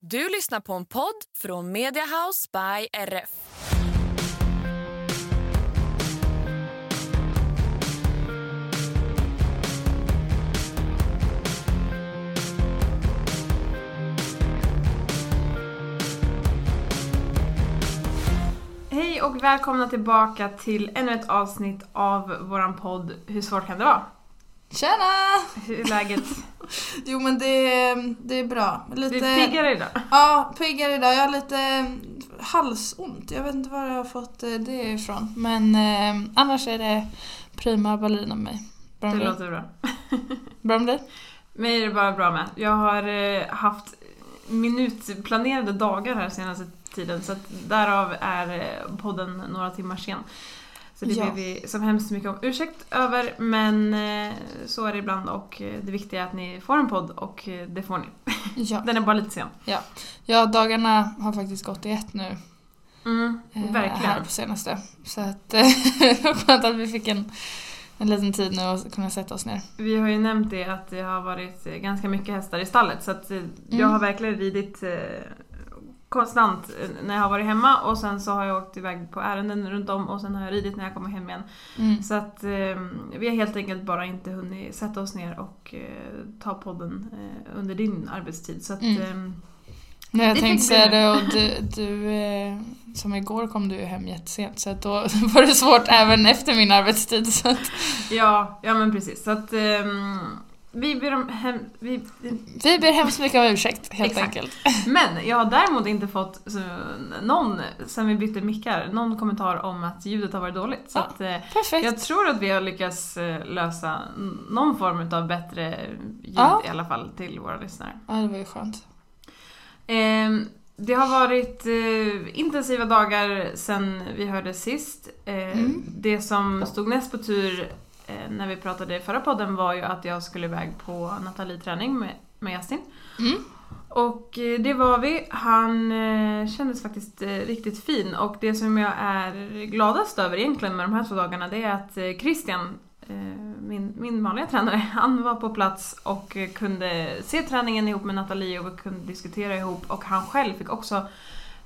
Du lyssnar på en podd från Mediahouse by RF. Hej och välkomna tillbaka till ännu ett avsnitt av våran podd Hur svårt kan det vara? Tjena! Hur är läget? Jo men det, är- det är bra. Lite, Vi är piggare idag. Ja, piggare idag. Jag har lite halsont. Jag vet inte var jag har fått eh, det ifrån. Men eh, annars är det prima ballerina med mig. Bra Det dig? låter bra. Bra med dig? Mig är det bara bra med. Jag har eh, haft minutplanerade dagar här senaste tiden så att därav är eh, podden några timmar sen. Så det Ja. ber vi så hemskt mycket om ursäkt över men eh, så är det ibland och eh, det viktiga är att ni får en podd och eh, det får ni. Ja. Den är bara lite sen. ja, dagarna har faktiskt gått i ett nu. Mm, verkligen. Här på senaste. Så att skönt att vi fick en, en liten tid nu och kunna sätta oss ner. Vi har ju nämnt det att det har varit ganska mycket hästar i stallet så att jag Mm. har verkligen ridit konstant eh, när jag har varit hemma och sen så har jag åkt iväg på ärenden runt om och sen har jag ridit när jag kommer hem igen. Mm. Så att eh, vi har helt enkelt bara inte hunnit sätta oss ner och eh, ta podden eh, under din arbetstid. Så att, Mm. eh, Nej, jag Det tänkte säga det och du, du eh, som igår kom du hem jättesent så att då var det svårt även efter min arbetstid. Så att ja, ja men precis. Så att ehm, vi ber om hem, vi, vi ber hemskt mycket om ursäkt helt Exakt. enkelt. Men jag har däremot inte fått så, någon, sen vi bytte mickar, någon kommentar om att ljudet har varit dåligt. Så Ja, att, eh, Perfekt. jag tror att vi har lyckats eh, lösa någon form av bättre ljud Ja. i alla fall till våra lyssnare. Ja, det var ju skönt. Ehm, det har varit eh, intensiva dagar sen vi hörde sist. Eh, Mm. Det som stod näst på tur eh, när vi pratade i förra podden var ju att jag skulle iväg på Nathalie-träning med, med Justin. Mm. Och eh, det var vi. Han eh, kändes faktiskt eh, riktigt fin och det som jag är gladast över egentligen med de här två dagarna det är att eh, Christian, eh, min, min vanliga tränare, han var på plats och eh, kunde se träningen ihop med Nathalie och vi kunde diskutera ihop och han själv fick också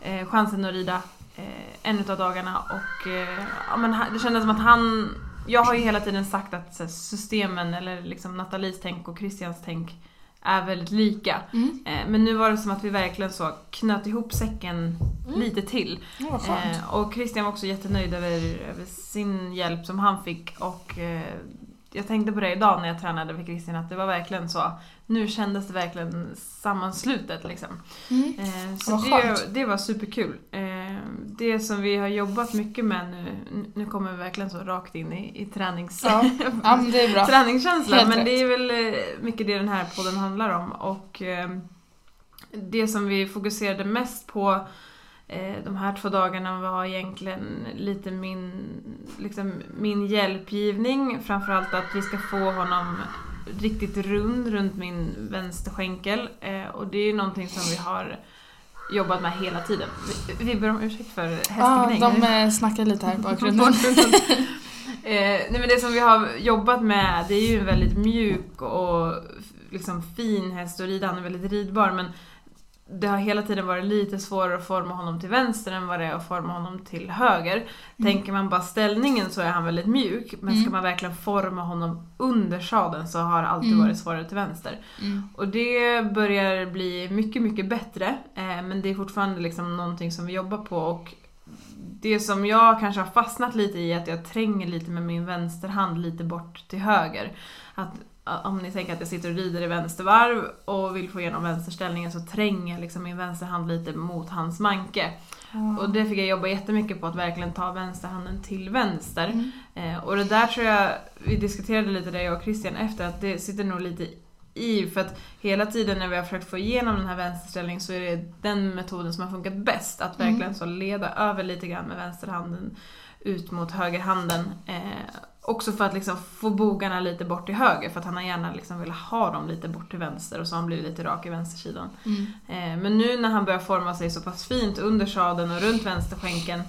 eh, chansen att rida eh, en utav dagarna och eh, ja, men det kändes som att han jag har ju hela tiden sagt att så systemen, eller liksom Nathalies tänk och Christians tänk är väldigt lika. Mm. Eh, Men nu var det som att vi verkligen så knöt ihop säcken lite till. Eh, och Christian var också jättenöjd över, över sin hjälp som han fick. Och eh, jag tänkte på det idag när jag tränade med Christian att det var verkligen så. Nu kändes det verkligen sammanslutet liksom. Mm. Eh, så det, det var superkul. Eh, det som vi har jobbat mycket med nu, nu kommer vi verkligen så rakt in i, i tränings... Ja. ja, men det är bra. träningskänsla. Helt Men rätt. det är väl eh, mycket det den här podden handlar om. Och eh, det som vi fokuserade mest på eh, de här två dagarna var egentligen lite min, liksom, min hjälpgivning. Framförallt att vi ska få honom riktigt rund runt min vänsterskänkel. Eh, och det är ju någonting som vi har jobbat med hela tiden. Vi, vi ber om ursäkt för Ja, hästgnäng. de eh, snackar lite här i bakgrunden. Eh, nej men det som vi har jobbat med det är ju en väldigt mjuk och liksom fin häst att rida. Han är väldigt ridbar men det har hela tiden varit lite svårare att forma honom till vänster än vad det är att forma honom till höger. Tänker man bara ställningen så är han väldigt mjuk men ska Mm. man verkligen forma honom under sadeln så har det alltid Mm. varit svårare till vänster. Mm. Och det börjar bli mycket, mycket bättre. Eh, men det är fortfarande liksom någonting som vi jobbar på och det som jag kanske har fastnat lite i är att jag tränger lite med min vänsterhand lite bort till höger. Att om ni tänker att jag sitter och rider i vänstervarv och vill få igenom vänsterställningen så tränger jag liksom min vänsterhand lite mot hans manke. Och det fick jag jobba jättemycket på, att verkligen ta vänsterhanden till vänster. Mm. Eh, och det där tror jag, vi diskuterade lite det jag och Christian efter, att det sitter nog lite i. För att hela tiden när vi har försökt få igenom den här vänsterställningen så är det den metoden som har funkat bäst. Att Mm. verkligen så leda över lite grann med vänsterhanden ut mot högerhanden. Eh, också för att liksom få bogarna lite bort till höger för att han har gärna liksom velat ha dem lite bort till vänster och så har han blivit lite rak i vänstersidan. Mm. Eh, men nu när han börjar forma sig så pass fint under sadeln och runt vänsterskänken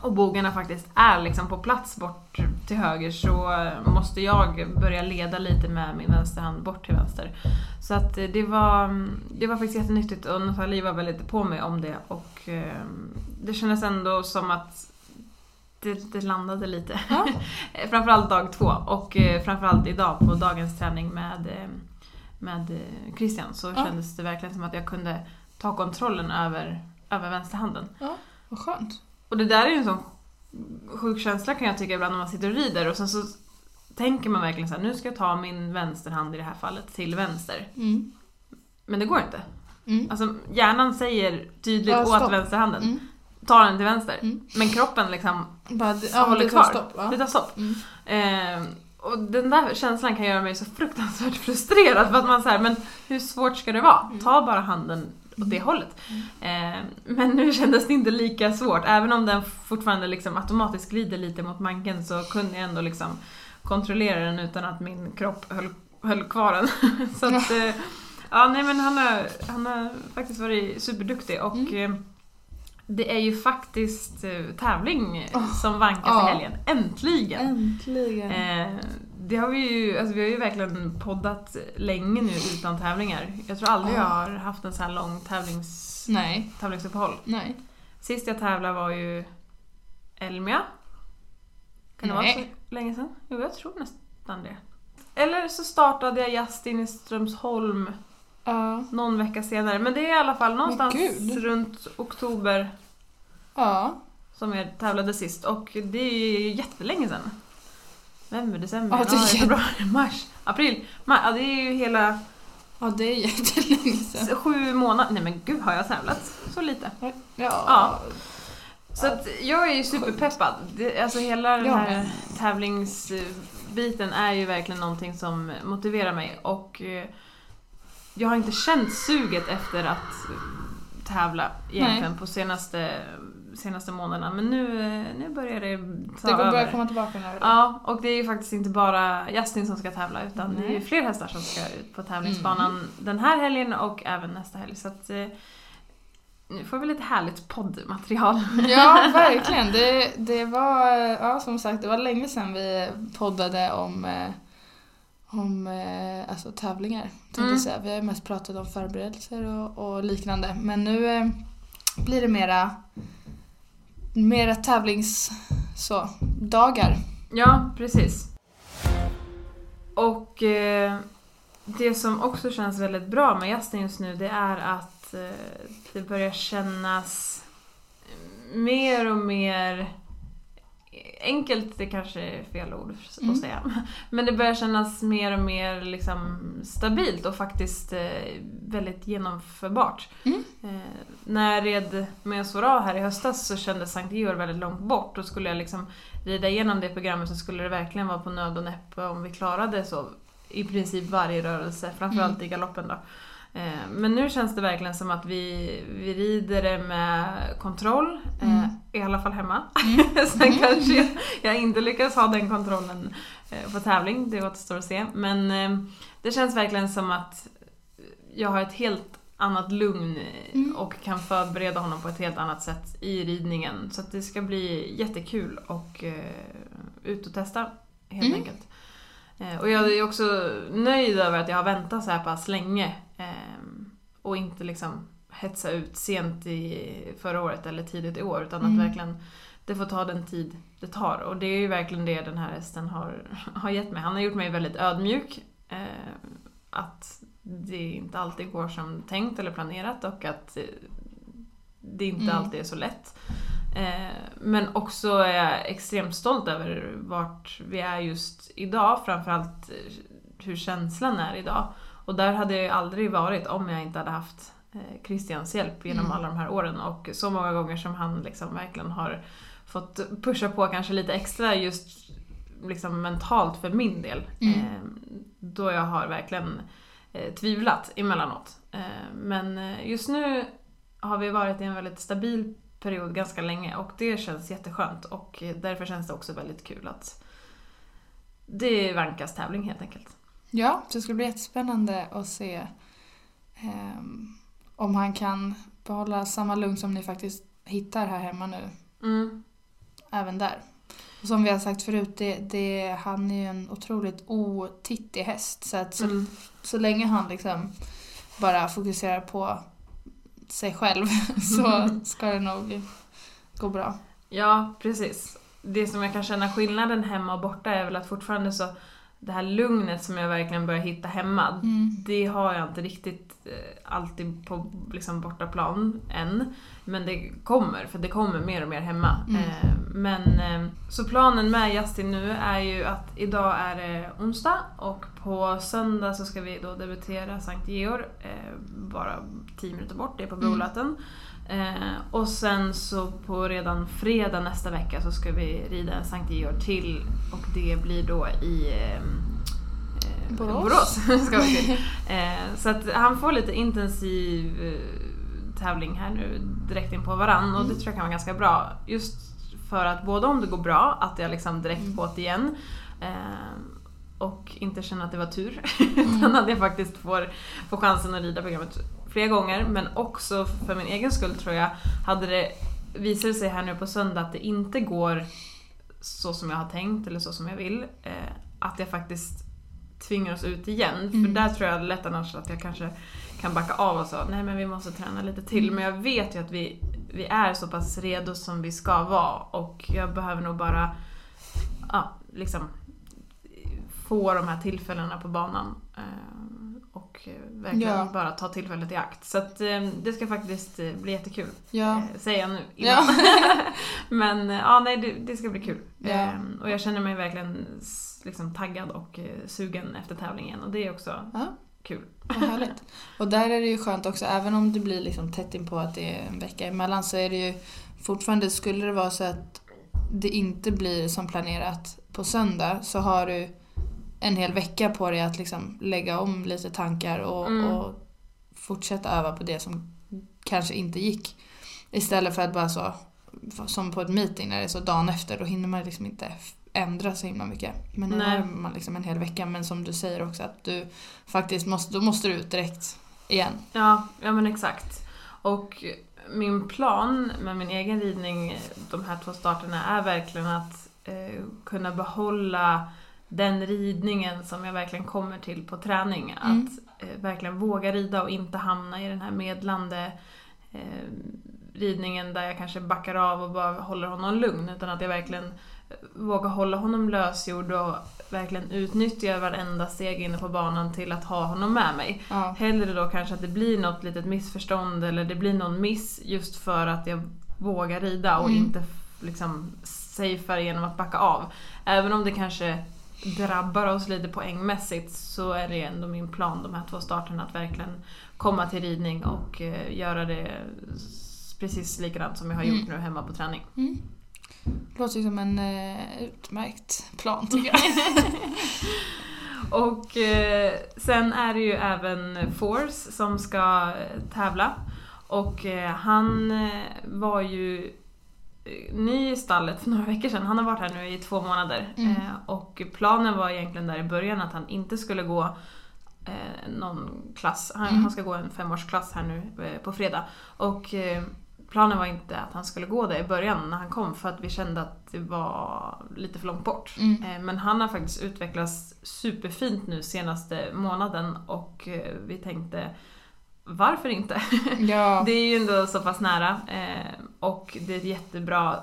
och bogarna faktiskt är liksom på plats bort till höger så måste jag börja leda lite med min vänsterhand bort till vänster. Så att eh, det var, det var faktiskt jättenyttigt och Nathalie var väldigt på mig om det och eh, det kändes ändå som att det, det landade lite. Ja. framförallt dag två och eh, framförallt idag på dagens träning med, eh, med eh, Christian så Ja. kändes det verkligen som att jag kunde ta kontrollen över, över vänsterhanden. Vad skönt. Och det där är ju en sån sjuk känsla kan jag tycka ibland när man sitter och rider och sen så tänker man verkligen så här, nu ska jag ta min vänsterhand i det här fallet till vänster. Mm. Men det går inte. Mm. Alltså hjärnan säger tydligt Ja, åt vänsterhanden, Mm. Ta den till vänster. Mm. Men kroppen liksom Bara, ja, håller det tar kvar. stopp. Det tar stopp. Mm. Eh, och den där känslan kan göra mig så fruktansvärt frustrerad för att man säger men hur svårt ska det vara? Mm. Ta bara handen åt det hållet. Eh, men nu kändes det inte lika svårt. Även om den fortfarande liksom automatiskt glider lite mot manken så kunde jag ändå liksom kontrollera den utan att min kropp höll, höll kvar den. så att, eh, ja nej men han har, han har faktiskt varit superduktig och Mm. Det är ju faktiskt eh, tävling Oh, som vankas ja. i helgen. Äntligen! Äntligen. Eh, det har vi ju, alltså vi har ju verkligen poddat länge nu utan tävlingar. Jag tror aldrig Ja. jag har haft en så här lång tävlings, Nej. tävlingsuppehåll. Nej. Sist jag tävlade var ju Elmia. Kan det vara så länge sedan? Jo, jag tror nästan det. Eller så startade jag Justin i Strömsholm Ja. någon vecka senare. Men det är i alla fall någonstans runt oktober Ja. som jag tävlade sist och det är ju jättelänge sedan. November, december, Ja, januari, februari, mars, april. Ja, det är ju hela Ja, det är jättelänge sedan. sju månader. Nej men gud, har jag tävlat så lite? Ja. Ja. Så att jag är ju superpeppad. Det, alltså hela den här tävlingsbiten är ju verkligen någonting som motiverar mig och eh, jag har inte känt suget efter att tävla egentligen på senaste, senaste månaderna men nu, nu börjar det ta Det går över. börja komma tillbaka nu. Ja, och det är ju faktiskt inte bara Justin som ska tävla utan det är ju Nej. fler hästar som ska ut på tävlingsbanan den här helgen och även nästa helg. Så att eh, nu får vi lite härligt poddmaterial. Ja, verkligen. Det, det var, ja som sagt, det var länge sedan vi poddade om, eh, om eh, alltså, tävlingar. Mm. jag säga. Vi har ju mest pratat om förberedelser och, och liknande. Men nu eh, blir det mera, mera tävlings... Så, dagar. Ja, precis. Och eh, det som också känns väldigt bra med Justin just nu det är att eh, det börjar kännas mer och mer Enkelt, det kanske är fel ord att Mm. säga. Men det börjar kännas mer och mer liksom stabilt och faktiskt eh, väldigt genomförbart. Mm. Eh, när jag red med Sora här i höstas så kändes Sankt Georg väldigt långt bort och skulle jag liksom rida igenom det programmet så skulle det verkligen vara på nöd och näppe om vi klarade så i princip varje rörelse, framförallt i galoppen då. Eh, Men nu känns det verkligen som att vi, vi rider det med kontroll, eh, Mm. i alla fall hemma. Sen kanske jag, jag inte lyckas ha den kontrollen eh, på tävling, det återstår att se. Men eh, det känns verkligen som att jag har ett helt annat lugn Mm. och kan förbereda honom på ett helt annat sätt i ridningen. Så det ska bli jättekul och ut och testa helt Mm. enkelt. Och jag är också nöjd över att jag har väntat så här pass länge och inte liksom hetsa ut sent i förra året eller tidigt i år utan Mm. att verkligen det får ta den tid det tar. Och det är ju verkligen det den här hästen har, har gett mig. Han har gjort mig väldigt ödmjuk. Eh, att det inte alltid går som tänkt eller planerat och att eh, det inte Mm. alltid är så lätt. Eh, men också är jag extremt stolt över vart vi är just idag, framförallt eh, hur känslan är idag. Och där hade jag ju aldrig varit om jag inte hade haft eh, Christians hjälp genom Mm. alla de här åren och så många gånger som han liksom verkligen har fått pusha på kanske lite extra just liksom mentalt för min del. Mm. Eh, då jag har verkligen eh, tvivlat emellanåt. Eh, men eh, just nu har vi varit i en väldigt stabil period ganska länge och det känns jätteskönt och därför känns det också väldigt kul att det är Vankas tävling helt enkelt. Ja, det ska bli jättespännande att se ehm, om han kan behålla samma lugn som ni faktiskt hittar här hemma nu, Mm. även där. Och som vi har sagt förut, det, det, han är ju en otroligt otittig häst. Så att så, Mm. så länge han liksom bara fokuserar på sig själv så ska det nog gå bra. Ja, precis. Det som jag kan känna skillnaden hemma och borta är väl att fortfarande så det här lugnet som jag verkligen börjar hitta hemma, Mm. det har jag inte riktigt eh, alltid på liksom, bortaplan än. Men det kommer, för det kommer mer och mer hemma. Mm. Eh, men eh, så planen med Justin nu är ju att idag är det onsdag och på söndag så ska vi då debutera Sankt Georg, eh, bara 10 minuter bort, det är på Mm. Eh, och sen så på redan fredag nästa vecka så ska vi rida Sankt Georg till och det blir då i eh, eh, Borås. Borås ska vi till. Eh, så att han får lite intensiv eh, tävling här nu direkt in på varann och det Mm. tror jag kan vara ganska bra. Just för att både om det går bra, att jag liksom direkt Mm. på det igen eh, och inte känna att det var tur. Mm. Utan att jag faktiskt får, får chansen att rida programmet flera gånger. Men också för min egen skull tror jag, hade det visat sig här nu på söndag att det inte går så som jag har tänkt eller så som jag vill. Eh, att jag faktiskt tvingar oss ut igen. För Mm. där tror jag lätt annars att jag kanske kan backa av och så, nej men vi måste träna lite till. Mm. Men jag vet ju att vi, vi är så pass redo som vi ska vara och jag behöver nog bara, ja, liksom få de här tillfällena på banan. eh, Och eh, verkligen Ja. bara ta tillfället i akt. Så att eh, det ska faktiskt eh, bli jättekul. Ja. Säger jag nu Ja. Men ja, nej, det, det ska bli kul. Ja. Eh, Och jag känner mig verkligen liksom, taggad och sugen efter tävlingen och det är också Ja. kul. Vad härligt. Och där är det ju skönt också, även om det blir liksom tätt in på att det är en vecka emellan så är det ju fortfarande, skulle det vara så att det inte blir som planerat på söndag så har du en hel vecka på dig att liksom lägga om lite tankar och, Mm. och fortsätta öva på det som kanske inte gick. Istället för att bara så, som på ett meeting när det är så dagen efter, då hinner man liksom inte ändra så himla mycket. Men nu har man liksom en hel vecka, men som du säger också att du faktiskt måste, då måste du ut direkt igen. Ja, ja men exakt. Och min plan med min egen ridning de här två starterna är verkligen att eh, kunna behålla den ridningen som jag verkligen kommer till på träning. Mm. Att eh, verkligen våga rida och inte hamna i den här medlande eh, ridningen där jag kanske backar av och bara håller honom lugn. Utan att jag verkligen eh, vågar hålla honom lösgjord och verkligen utnyttja varenda steg inne på banan till att ha honom med mig. Ja. Hellre då kanske att det blir något litet missförstånd eller det blir någon miss just för att jag vågar rida och Mm. inte liksom safear genom att backa av. Även om det kanske drabbar oss lite poängmässigt så är det ändå min plan de här två starterna att verkligen komma till ridning och eh, göra det precis likadant som jag har gjort Mm. nu hemma på träning. Mm. Låter ju som en eh, utmärkt plan tycker jag. Och eh, sen är det ju även Force som ska eh, tävla. Och eh, han eh, var ju ny i stallet för några veckor sedan. Han har varit här nu i två månader. Mm. Eh, och planen var egentligen där i början att han inte skulle gå eh, någon klass. Han, Mm. han ska gå en femårsklass här nu eh, på fredag. Och planen var inte att han skulle gå det i början när han kom för att vi kände att det var lite för långt bort. Mm. Men han har faktiskt utvecklats superfint nu senaste månaden och vi tänkte varför inte? Ja. Det är ju ändå så pass nära eh, och det är ett jättebra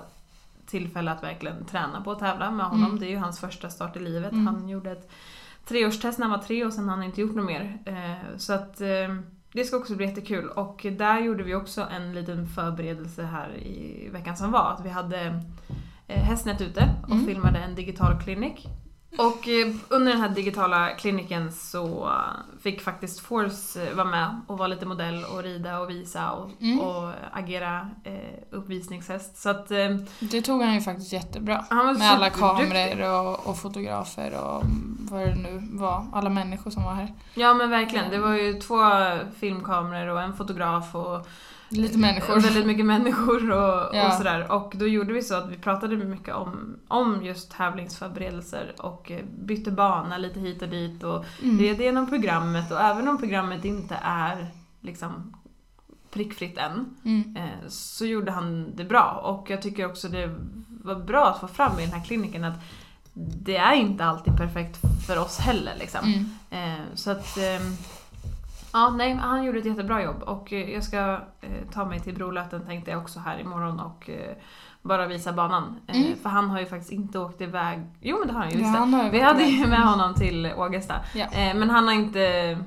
tillfälle att verkligen träna på att tävla med honom. Mm. Det är ju hans första start i livet. Mm. Han gjorde ett treårstest när han var tre och sen har han inte gjort något mer. Eh, Så att eh, det ska också bli jättekul och där gjorde vi också en liten förberedelse här i veckan som var. Att vi hade Hästnet ute och Mm. filmade en digital klinik Och eh, under den här digitala kliniken så fick faktiskt Force eh, vara med och vara lite modell och rida och visa och, Mm. och agera eh, uppvisningshäst. Så att eh, Det tog han ju faktiskt jättebra. Med alla kameror och, och fotografer och vad det nu var. Alla människor som var här. Ja men verkligen, det var ju två filmkameror och en fotograf och Lite människor. väldigt mycket människor och, Ja. och sådär. Och då gjorde vi så att vi pratade mycket om, om just tävlingsförberedelser och eh, bytte bana lite hit och dit och Mm. red igenom programmet och även om programmet inte är liksom prickfritt än Mm. eh, så gjorde han det bra och jag tycker också det var bra att få fram i den här kliniken att det är inte alltid perfekt för oss heller liksom. Mm. Eh, så att... ehm, ja, nej, han gjorde ett jättebra jobb och eh, jag ska eh, ta mig till Brolöten tänkte jag också här imorgon och eh, bara visa banan. Eh, Mm. För han har ju faktiskt inte åkt iväg... Jo men det har han ju, Ja, just det. han har Vi hade ju med honom till Ågesta. Ja. Men han har inte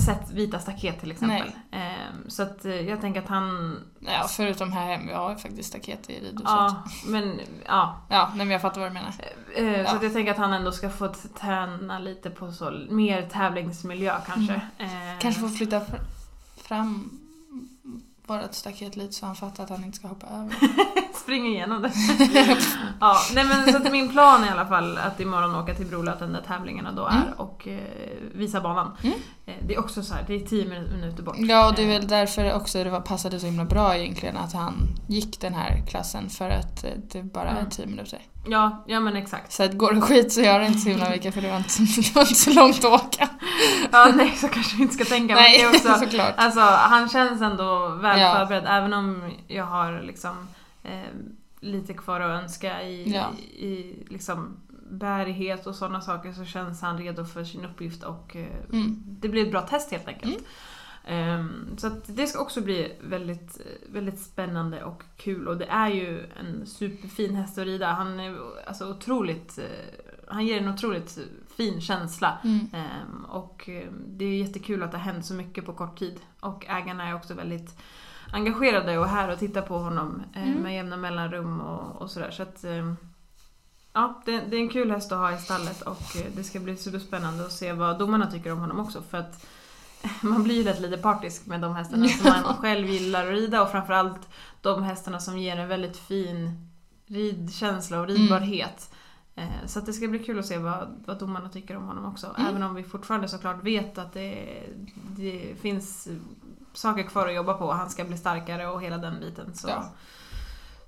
sett vita staket till exempel. Eh, så att eh, jag tänker att han... Ja, förutom här hemma. Jag har faktiskt staket i ridhuset. Ja, men ja. Ja, nej, men jag fattar vad du menar. Eh, Ja. Så att jag tänker att han ändå ska få träna lite på så mer tävlingsmiljö kanske. Eh, Kanske får flytta fr- fram vårt staket lite så han fattar att han inte ska hoppa över. Springa igenom det. ja, nej men så att min plan är i alla fall att imorgon åka till Brolöten där tävlingarna då är Mm. och eh, visa banan. Mm. Eh, det är också så här, det är 10 minuter bort. Ja, och det är Eh, väl därför också det var, passade så himla bra egentligen att han gick den här klassen för att eh, det bara är Mm. 10 minuter. Ja, ja men exakt. Så att går det skit så gör det inte så himla mycket för det var inte, det var inte så långt att åka. Ja, nej så kanske vi inte ska tänka. Men det är Nej, också, såklart. alltså han känns ändå väl Ja. förberedd även om jag har liksom eh, lite kvar att önska i, Ja. i, i liksom bärighet och sådana saker så känns han redo för sin uppgift och eh, Mm. det blir ett bra test helt enkelt. Mm. Ehm, så det ska också bli väldigt, väldigt spännande och kul och det är ju en superfin häst att rida. Han är alltså otroligt, eh, han ger en otroligt fin känsla. Mm. Ehm, och eh, det är jättekul att det har hänt så mycket på kort tid. Och ägarna är också väldigt engagerade och här och tittar på honom eh, Mm. med jämna mellanrum och, och sådär. Så att, eh, ja, det, det är en kul häst att ha i stallet och det ska bli superspännande att se vad domarna tycker om honom också. För att man blir ju lätt lite partisk med de hästarna som man själv gillar att rida och framförallt de hästarna som ger en väldigt fin ridkänsla och ridbarhet. Eh, Så det ska bli kul att se vad, vad domarna tycker om honom också. Mm. Även om vi fortfarande såklart vet att det, det finns saker kvar att jobba på. Han ska bli starkare och hela den biten. Så. Ja.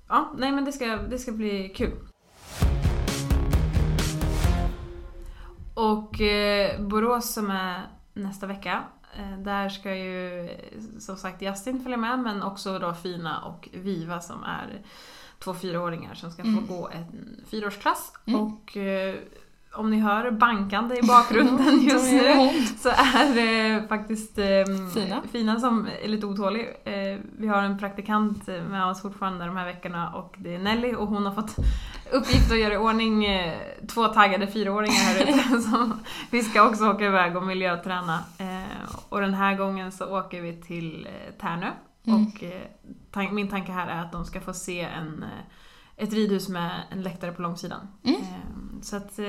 Ja. nej men det ska, det ska bli kul. Och eh, Borås som är nästa vecka. Eh, där ska ju eh, som sagt Justin följa med men också då Fina och Viva som är två fyraåringar som ska få Mm. gå en fyraårsklass. Mm. Och eh, om ni hör bankande i bakgrunden just nu så är det faktiskt eh, Fina. Fina som är lite otålig. Eh, vi har en praktikant med oss fortfarande de här veckorna och det är Nelly och hon har fått uppgift att göra i ordning eh, två taggade fyraåringar här ute. som vi ska också åka iväg och miljöträna. Eh, och den här gången så åker vi till Tärnö. Mm. Och tan- min tanke här är att de ska få se en, ett ridhus med en läktare på långsidan. Mm. Eh, Så att eh,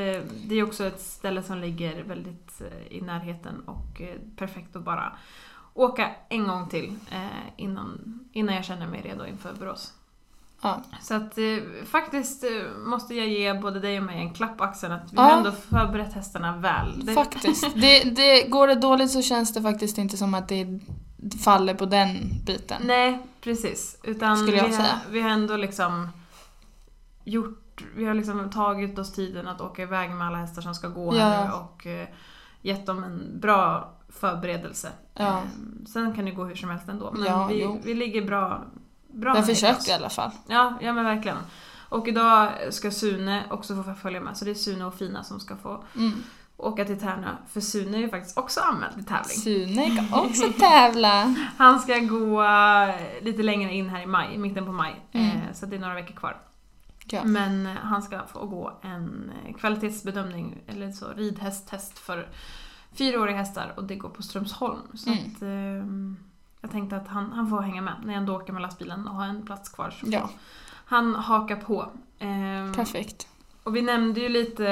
det är också ett ställe som ligger väldigt eh, i närheten och eh, perfekt att bara åka en gång till innan, innan jag känner mig redo inför Borås. Ja. Så att faktiskt måste jag ge både dig och mig en klapp på axeln att vi Ja. har ändå förberett hästarna väl. Faktiskt. Det, det, går det dåligt så känns det faktiskt inte som att det faller på den biten. Nej, precis. Utan Skulle jag vi, säga. Har, vi har ändå liksom gjort, vi har liksom tagit oss tiden att åka iväg med alla hästar som ska gå här nu och eh, gett dem en bra förberedelse. Ja. Eh, sen kan det gå hur som helst ändå. Men Ja, vi, jo. vi ligger bra, bra Jag oss. i alla fall. Ja, ja men verkligen. Och idag ska Sune också få följa med, så det är Sune och Fina som ska få Mm. åka till Tärnö. För Sune är ju faktiskt också anmäld till tävling. Sune kan också tävla. Han ska gå eh, lite längre in här i maj, mitten på maj. Mm. Eh, Så det är några veckor kvar. Ja. Men eh, han ska få gå en eh, kvalitetsbedömning, eller så ridhästtest för fyraåriga hästar och det går på Strömsholm. Så Mm. att, eh, jag tänkte att han, han får hänga med när jag ändå åker med lastbilen och har en plats kvar. Så Ja, Han hakar på. Eh, perfekt. och vi nämnde ju lite,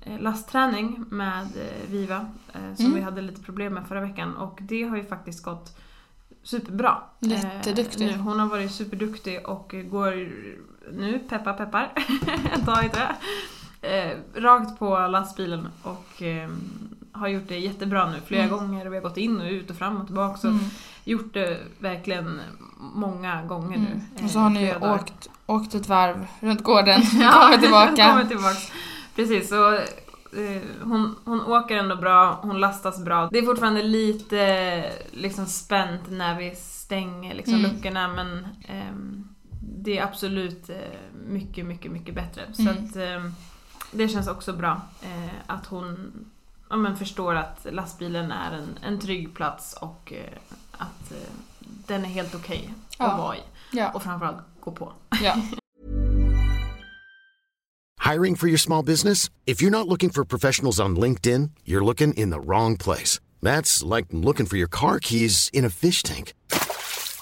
eh, lastträning med Viva som Mm. vi hade lite problem med förra veckan och det har ju faktiskt gått superbra. Jätteduktig. Eh, nu, hon har varit superduktig och går nu, peppar peppar, ett tag i det, eh, rakt på lastbilen och eh, har gjort det jättebra nu flera Mm. gånger vi har gått in och ut och fram och tillbaka. Så Mm. gjort det verkligen många gånger nu. Mm. Och så har ni åkt, åkt ett varv runt gården och Ja, kommit tillbaka. kommer tillbaks. Precis, så eh, hon, hon åker ändå bra, hon lastas bra. Det är fortfarande lite liksom spänt när vi stänger liksom, Mm. luckorna men ehm, det är absolut eh, mycket, mycket, mycket bättre. Så Mm. att ehm, det känns också bra eh, att hon ja, men förstår att lastbilen är en, en trygg plats och eh, att den är helt okej Ja. att vara i. Ja, Och framförallt gå på. ja. Hiring for your small business? If you're not looking for professionals on LinkedIn, you're looking in the wrong place. That's like looking for your car keys in a fish tank.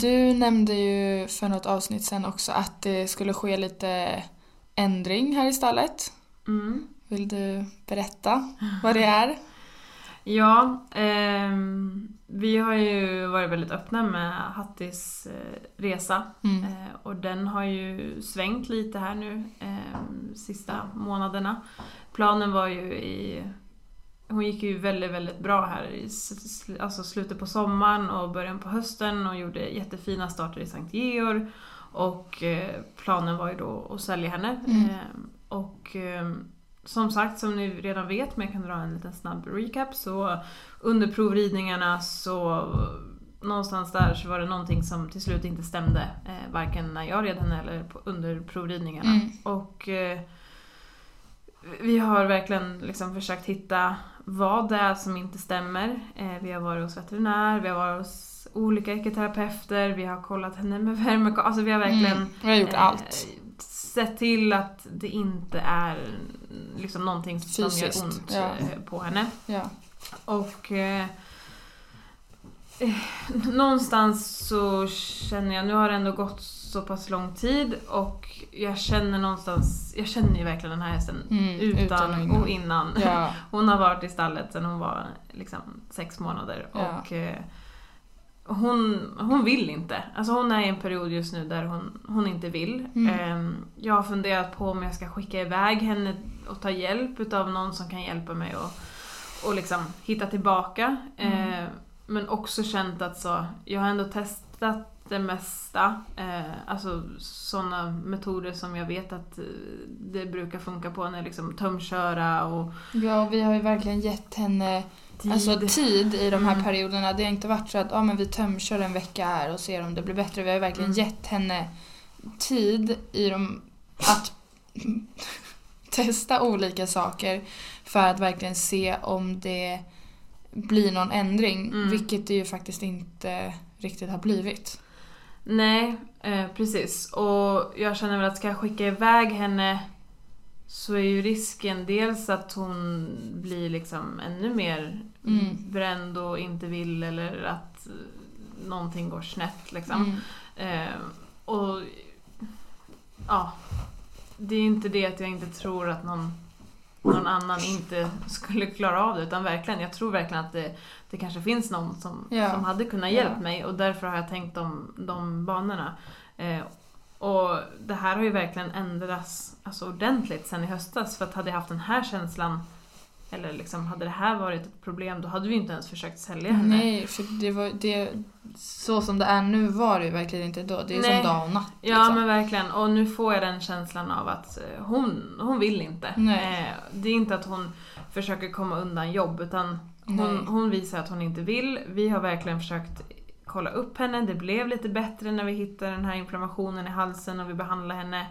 Du nämnde ju för något avsnitt sen också att det skulle ske lite ändring här i stallet. Mm. Vill du berätta vad det är? Ja, ehm, vi har ju varit väldigt öppna med Hattis eh, resa. Mm. Eh, och den har ju svängt lite här nu eh, sista månaderna. Planen var ju i... Hon gick ju väldigt, väldigt bra här i alltså slutet på sommaren och början på hösten och gjorde jättefina starter i Sankt Georg. Och eh, planen var ju då att sälja henne. Mm. Eh, och eh, som sagt, som ni redan vet, men jag kan dra en liten snabb recap, så under provridningarna så någonstans där så var det någonting som till slut inte stämde. Varken när jag red henne eller på, under provridningarna. Mm. Och vi har verkligen liksom försökt hitta vad det är som inte stämmer. Eh, vi har varit hos veterinär, vi har varit hos olika ekoterapeuter, vi har kollat henne med värme. Alltså vi har verkligen Mm. Vi har gjort eh, allt. Sett till att det inte är liksom någonting som Fysiskt, gör ont ja. eh, på henne. Ja. Och eh, eh, någonstans så känner jag, nu har det ändå gått så pass lång tid och jag känner någonstans, jag känner ju verkligen den här hästen Mm, utan, utan och och innan. innan. Ja. Hon har varit i stallet sedan hon var liksom sex månader Ja. och eh, hon, hon vill inte. Alltså hon är i en period just nu där hon, hon inte vill. Mm. Eh, jag har funderat på om jag ska skicka iväg henne och ta hjälp utav någon som kan hjälpa mig och, och liksom hitta tillbaka. Mm. Eh, men också känt att så, jag har ändå testat det mesta. Eh, alltså sådana metoder som jag vet att eh, det brukar funka på. När liksom tömköra och ja, vi har ju verkligen gett henne tid. Alltså tid i de här Mm. perioderna. Det har inte varit så att ah, men vi tömkör en vecka här och ser om det blir bättre. Vi har verkligen Mm. gett henne tid i de, att testa olika saker för att verkligen se om det blir någon ändring. Mm. Vilket det ju faktiskt inte riktigt har blivit. Nej, eh, precis. Och jag känner väl att ska jag skicka iväg henne så är ju risken dels att hon blir liksom ännu mer Mm. bränd och inte vill eller att eh, någonting går snett liksom. Mm. Eh, och ja, det är inte det att jag inte tror att någon, någon annan inte skulle klara av det utan verkligen, jag tror verkligen att det, det kanske finns någon som, Ja. som hade kunnat Ja. hjälpa mig och därför har jag tänkt de, de banorna. Eh, och det här har ju verkligen ändrats alltså, ordentligt sen i höstas för att hade jag haft den här känslan eller liksom hade det här varit ett problem då hade vi inte ens försökt sälja henne. Nej, för det var, det, så som det är nu var det ju verkligen inte då. Det är Nej. som dag och natt. Ja liksom. men verkligen. Och nu får jag den känslan av att eh, hon, hon vill inte. Nej. Eh, det är inte att hon försöker komma undan jobb utan hon, hon visar att hon inte vill. Vi har verkligen försökt kolla upp henne. Det blev lite bättre när vi hittade den här inflammationen i halsen och vi behandlade henne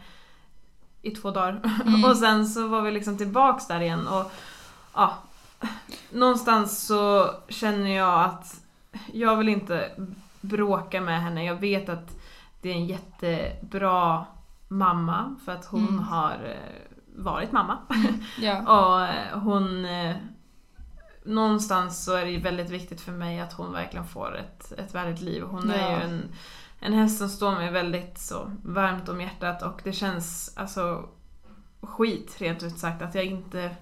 i två dagar. Mm. och sen så var vi liksom tillbaks där igen och ja, någonstans så känner jag att jag vill inte bråka med henne. Jag vet att det är en jättebra mamma för att hon Mm. har eh, varit mamma. Ja. Och eh, hon... eh, Någonstans så är det väldigt viktigt för mig att hon verkligen får ett, ett värdigt liv. Hon är Ja. ju en, en häst som står mig väldigt så varmt om hjärtat och det känns alltså skit rent ut sagt att jag inte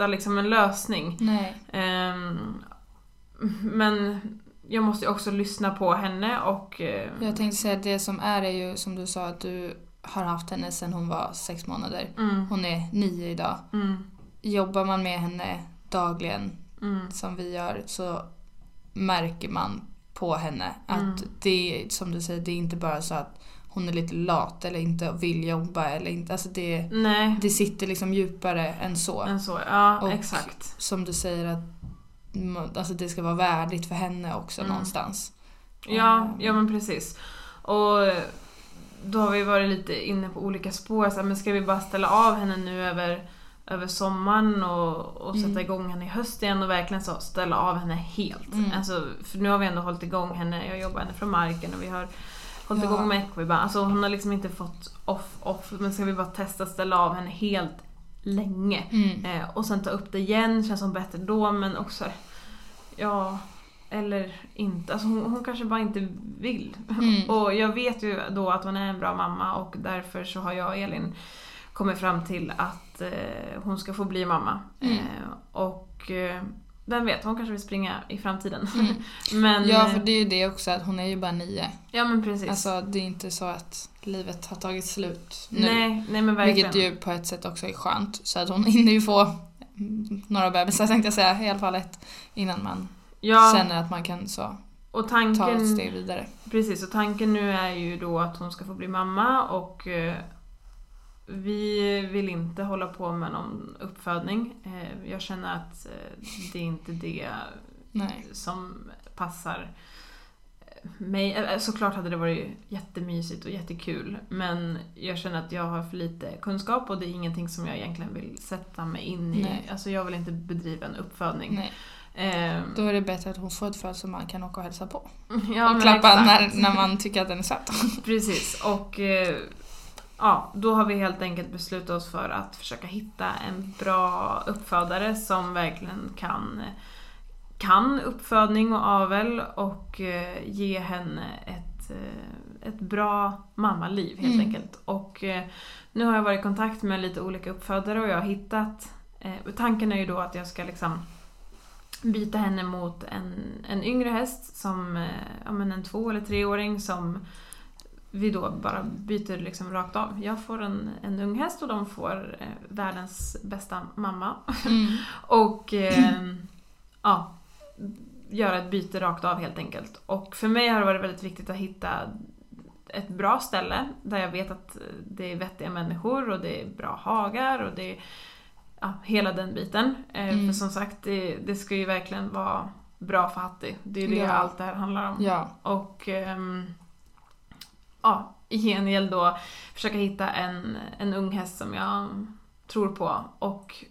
hittar liksom en lösning. Ehm, men jag måste också lyssna på henne och... eh, Jag tänkte säga att det som är är ju som du sa att du har haft henne sedan hon var sex månader. mm, Hon är nio idag. mm, Jobbar man med henne dagligen mm, som vi gör så märker man på henne att Mm. det som du säger, det är inte bara så att hon är lite lat eller inte vill jobba eller inte. Alltså det, nej, det sitter liksom djupare än så. än så. Ja, Och- exakt. Som du säger att alltså det ska vara värdigt för henne också Mm. någonstans. Ja, Ehm. ja men precis. Och då har vi varit lite inne på olika spår. Så här, men ska vi bara ställa av henne nu över, över sommaren och, och sätta Mm. igång henne i höst igen och verkligen så ställa av henne helt. Mm. Alltså, för nu har vi ändå hållit igång henne, jag jobbar henne från marken och vi har hållit Ja. igång med Equiba. Alltså hon har liksom inte fått off, off. Men ska vi bara testa ställa av henne helt länge. Mm. Eh, och sen ta upp det igen, känns som bättre då men också Ja, eller inte. Alltså hon, hon kanske bara inte vill. Mm. Och jag vet ju då att hon är en bra mamma och därför så har jag och Elin kommit fram till att eh, hon ska få bli mamma. Mm. Eh, och eh, vem vet, hon kanske vill springa i framtiden. Mm. men, Ja, eh, för det är ju det också att hon är ju bara nio. ja men precis. Alltså det är inte så att livet har tagit slut nu. nej, nej men verkligen. Vilket ju på ett sätt också är skönt. Så att hon hinner ju få några bebisar tänkte jag säga, i alla fall ett. Innan man ja, känner att man kan så och ta tanken, ett steg vidare. Precis, och tanken nu är ju då att hon ska få bli mamma och eh, vi vill inte hålla på med någon uppfödning. Eh, jag känner att eh, det är inte det Nej. som passar mig. Eh, Såklart hade det varit jättemysigt och jättekul men jag känner att jag har för lite kunskap och det är ingenting som jag egentligen vill sätta mig in i. Nej. Alltså jag vill inte bedriva en uppfödning. Nej. Eh, Då är det bättre att hon får ett föl som man kan åka och hälsa på. ja, och klappa när, när man tycker att den är söt. Precis, och eh, ja, då har vi helt enkelt beslutat oss för att försöka hitta en bra uppfödare som verkligen kan, kan uppfödning och avel och eh, ge henne ett, eh, ett bra mammaliv helt Mm. enkelt. Och eh, nu har jag varit i kontakt med lite olika uppfödare och jag har hittat Tanken är ju då att jag ska liksom byta henne mot en, en yngre häst som ja, men en två eller treåring som vi då bara byter liksom rakt av. Jag får en, en ung häst och de får eh, världens bästa mamma. Mm. Och eh, ja, göra ett byte rakt av helt enkelt. Och för mig har det varit väldigt viktigt att hitta ett bra ställe där jag vet att det är vettiga människor och det är bra hagar och det är ja, hela den biten. Eh, Mm. För som sagt, det, det ska ju verkligen vara bra för Hatti. Det är ju det Ja. allt det här handlar om. Ja. Och ehm, ja, i gengäld då försöka hitta en, en ung häst som jag tror på. Och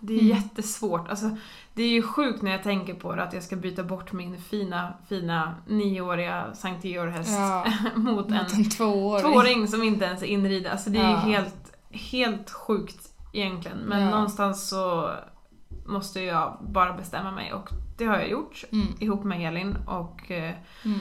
det är Mm. jättesvårt. Alltså, det är ju sjukt när jag tänker på det att jag ska byta bort min fina, fina nioåriga Sankt Georg-häst Ja. mot en en tvååring. tvååring som inte ens är inrida. Alltså det är Ja. ju helt, helt sjukt egentligen. Men Ja. någonstans så måste jag bara bestämma mig och det har jag gjort Mm. ihop med Elin. Och eh, Mm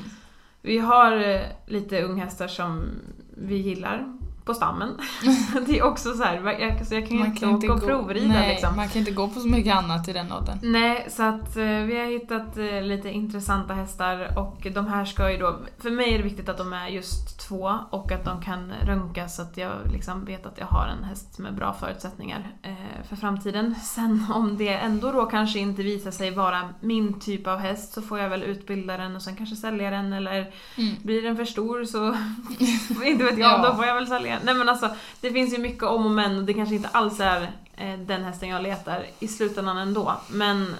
vi har eh, lite unghästar som vi gillar på stammen. det är också så här, jag, alltså jag kan ju inte kan inte åka och gå, provrida nej, liksom. man kan inte gå på så mycket annat i den åldern. Nej, så att eh, vi har hittat eh, lite intressanta hästar och de här ska ju då... För mig är det viktigt att de är just två och att de kan röntga så att jag liksom vet att jag har en häst med bra förutsättningar eh, för framtiden. Sen om det ändå då kanske inte visar sig vara min typ av häst så får jag väl utbilda den och sen kanske sälja den eller Mm. blir den för stor så inte vet jag, Ja. då får jag väl sälja den. Nej men alltså, det finns ju mycket om och men och det kanske inte alls är eh, den hästen jag letar i slutändan ändå. Men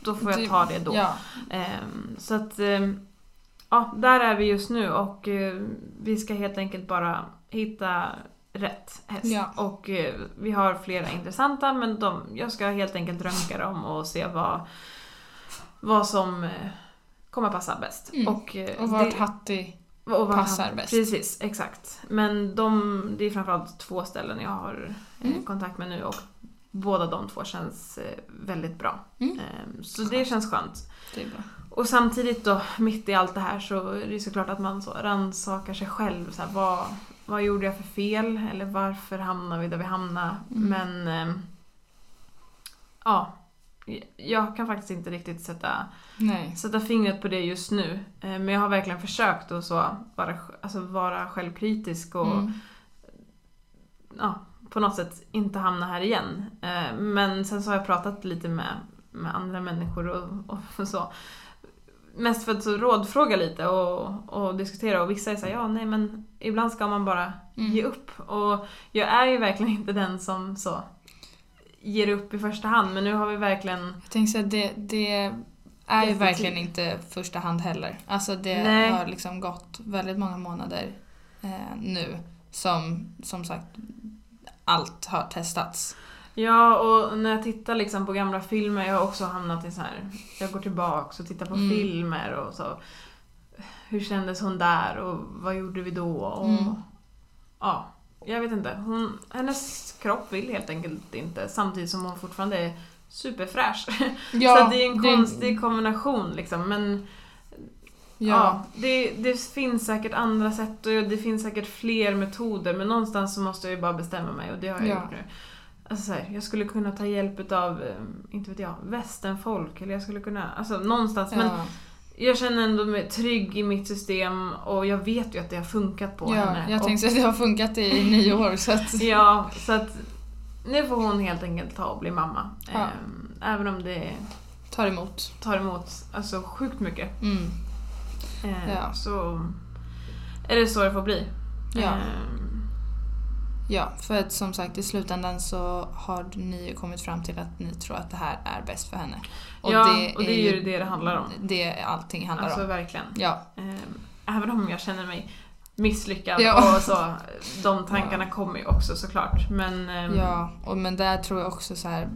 då får jag ta det då. Ja, Ehm, så att, ehm, ja, där är vi just nu och eh, vi ska helt enkelt bara hitta rätt häst. Ja. Och eh, vi har flera intressanta men de, jag ska helt enkelt röntga dem och se vad, vad som eh, kommer passa bäst. Mm. Och, eh, och vart det- Hattie och passar han- bäst. Precis, exakt. Men de, det är framförallt två ställen jag har eh, Mm. kontakt med nu och båda de två känns eh, väldigt bra. Mm. Ehm, Så det känns skönt. Det är bra. Och samtidigt då, mitt i allt det här så är det såklart att man så rannsakar sig själv. Så här, vad, vad gjorde jag för fel? Eller varför hamnade vi där vi hamnade? Mm. Men... ehm, ja. Jag kan faktiskt inte riktigt sätta, Nej. sätta fingret på det just nu. Eh, Men jag har verkligen försökt att så vara, alltså vara självkritisk och Mm. ja, på något sätt inte hamna här igen. Eh, Men sen så har jag pratat lite med, med andra människor och, och så. Mest för att så rådfråga lite och, och diskutera och vissa är såhär, ja nej men ibland ska man bara Mm. ge upp. Och jag är ju verkligen inte den som så ger upp i första hand men nu har vi verkligen Jag så att det, det är ju verkligen inte första hand heller. Alltså det Nej. har liksom gått väldigt många månader eh, nu som, som sagt, allt har testats. Ja, och när jag tittar liksom på gamla filmer, jag har också hamnat i så här. Jag går tillbaks och tittar på Mm. filmer och så. Hur kändes hon där och vad gjorde vi då? Och, Mm. Ja, jag vet inte. Hon, hennes kropp vill helt enkelt inte samtidigt som hon fortfarande är superfräsch. så det är en konstig kombination liksom. Men ja, Ja, det, det finns säkert andra sätt och det finns säkert fler metoder men någonstans så måste jag ju bara bestämma mig och det har jag Ja. gjort nu. Alltså så här, jag skulle kunna ta hjälp av, inte vet jag, västernfolk eller jag skulle kunna, alltså någonstans. Men ja. Jag känner ändå mig trygg i mitt system och jag vet ju att det har funkat på ja henne. jag och, tänkte att det har funkat i nio år så att... Ja, så att nu får hon helt enkelt ta och bli mamma. Ja. Ehm, Även om det tar emot. tar emot alltså, sjukt mycket. Mm. Eh, Ja. Så är det så det får bli. Ja. Ehm, Ja, för att som sagt i slutändan så har ni ju kommit fram till att ni tror att det här är bäst för henne. ja, och det är ju det det handlar om. Det allting handlar Alltså om. verkligen. Ja, Ehm, Även om jag känner mig misslyckad Ja. och så. De tankarna kommer ju också såklart. Men ehm, ja. Och, men där tror jag också så här.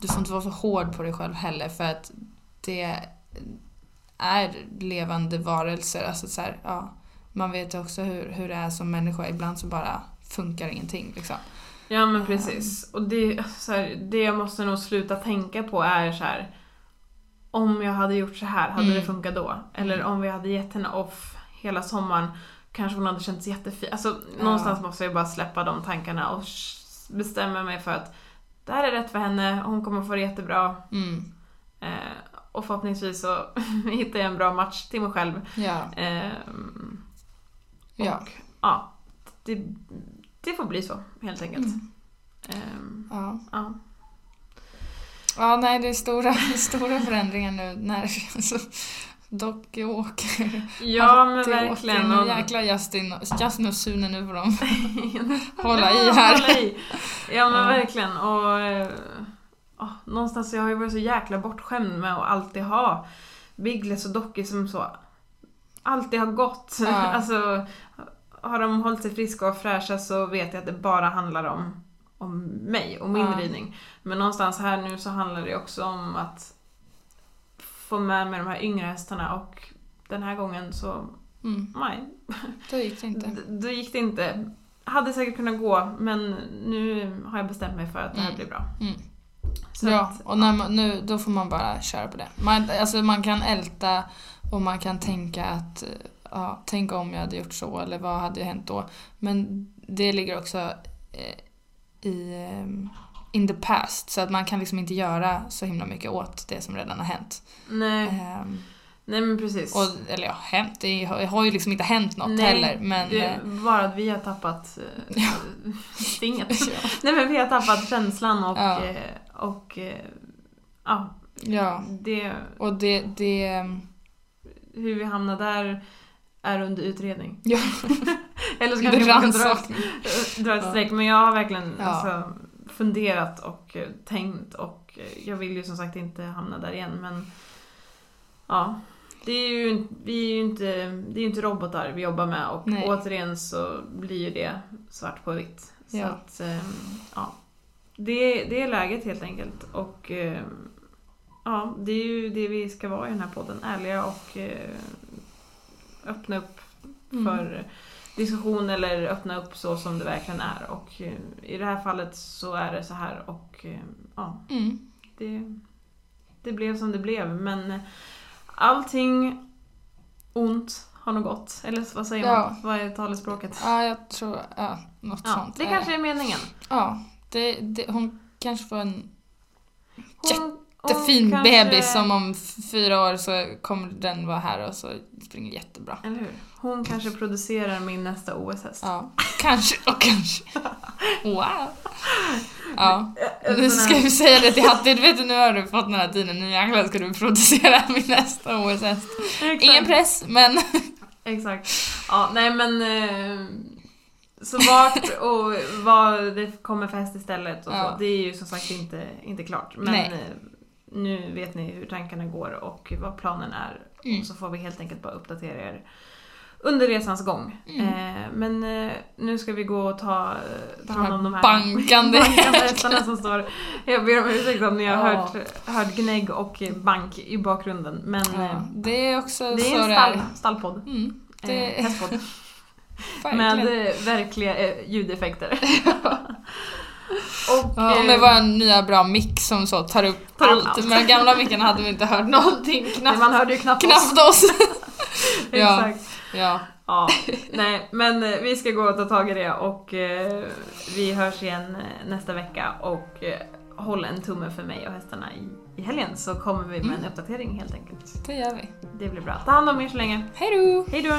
Du får inte vara så hård på dig själv heller för att det är levande varelser. Alltså så här, ja, man vet ju också hur, hur det är som människa. Ibland så bara funkar ingenting. Liksom. Ja men precis. Och det, så här, det jag måste nog sluta tänka på är så här. Om jag hade gjort så här, hade Mm. det funkat då? Eller om vi hade gett henne off hela sommaren, kanske hon hade känts jättefin. Alltså Ja. någonstans måste jag bara släppa de tankarna och bestämma mig för att det här är rätt för henne, hon kommer få det jättebra. Mm. Eh, och förhoppningsvis så hittar jag en bra match till mig själv. Ja, Ehm, ja. och ja, det, det får bli så helt enkelt. Mm. Ehm, ja. ja. Ja, nej det är stora, stora förändringar nu när alltså, Docke åker. Ja men verkligen. åker. Nu jäklar Justin, Justin och Sune nu får de hålla i här. hålla i. Ja men verkligen. Och ja, någonstans, jag har ju varit så jäkla bortskämd med att alltid ha Biggles och Docky som så alltid har gått. Ja. alltså, har de hållit sig friska och fräscha så vet jag att det bara handlar om, om mig och min Ja. ridning. Men någonstans här nu så handlar det också om att få med mig de här yngre hästarna och den här gången så, Mm, nej, då gick det inte. Då gick det inte. Hade säkert kunnat gå, men nu har jag bestämt mig för att det här Mm. blir bra. Mm. Så Ja, att, och när man, nu, då får man bara köra på det. Man, alltså man kan älta och man kan tänka att, ja, tänk om jag hade gjort så eller vad hade hänt då. Men det ligger också eh, i eh, in the past så att man kan liksom inte göra så himla mycket åt det som redan har hänt. Nej, Ehm, nej men precis. och, eller ja, hänt, det har, har ju liksom inte hänt något Nej, heller men det eh, är bara att vi har tappat eh, stinget. Ja. Nej men vi har tappat känslan och, Ja. eh, och eh, ja, ja. det, Och det, det ehm, hur vi hamnar där är under utredning. ja, Eller så kanske man kan dra, dra ett Ja. streck. Men jag har verkligen Ja. alltså, funderat och eh, tänkt och eh, jag vill ju som sagt inte hamna där igen men ja. Det är ju, vi är ju inte, det är inte robotar vi jobbar med och Nej. återigen så blir ju det svart på vitt. Så Ja. att, ehm, ja. Det, det är läget helt enkelt och ehm, ja, det är ju det vi ska vara i den här podden. Ärliga och eh, öppna upp Mm. för diskussion eller öppna upp så som det verkligen är. Och eh, i det här fallet så är det så här och eh, ja, Mm. det, det blev som det blev. Men eh, allting ont har nog gått. Eller vad säger Ja. man? Vad är talespråket? Ja, jag tror, ja, något Ja, sånt. det kanske är meningen. Ja, det, det, hon kanske får en Hon, jättefin kanske- bebis som om fyra år så kommer den vara här och så springer jättebra. Eller hur? Hon kanske producerar min nästa OS-häst. Ja, kanske och kanske. Wow. Ja, En nu sån ska vi säga det till Hattie, du vet nu har du fått den här tiden, nu jäklar ska du producera min nästa OS-häst. Ingen press, men Exakt. Ja, nej men... Eh, så vart och vad det kommer för häst istället och Ja. så, det är ju som sagt inte, inte klart. Men Nej. Nu vet ni hur tankarna går och vad planen är. Mm. Och så får vi helt enkelt bara uppdatera er under resans gång. Mm. Eh, men eh, nu ska vi gå och ta, eh, ta hand om de här bankande bankande hästarna som står... Jag ber om ursäkt om ni har Ja. hört, hört gnägg och bank i bakgrunden. Men ja, eh, det är också det är en stall, stallpodd. Mm, det Eh, hästpodd. Med eh, verkliga ljudeffekter. och, Ja, och eh, med vår nya bra mick som så tar upp Tar allt. allt. Med den gamla micken hade vi inte hört någonting. Knappt, man hörde ju knappt oss. knappt oss. ja, Exakt. ja. Ja, nej, men eh, vi ska gå och ta tag i det och eh, vi hörs igen eh, nästa vecka och eh, håll en tumme för mig och hästarna i, i helgen så kommer vi med en uppdatering helt enkelt. Det gör vi. Det blir bra. Ta hand om er så länge. Hej då! Hej då!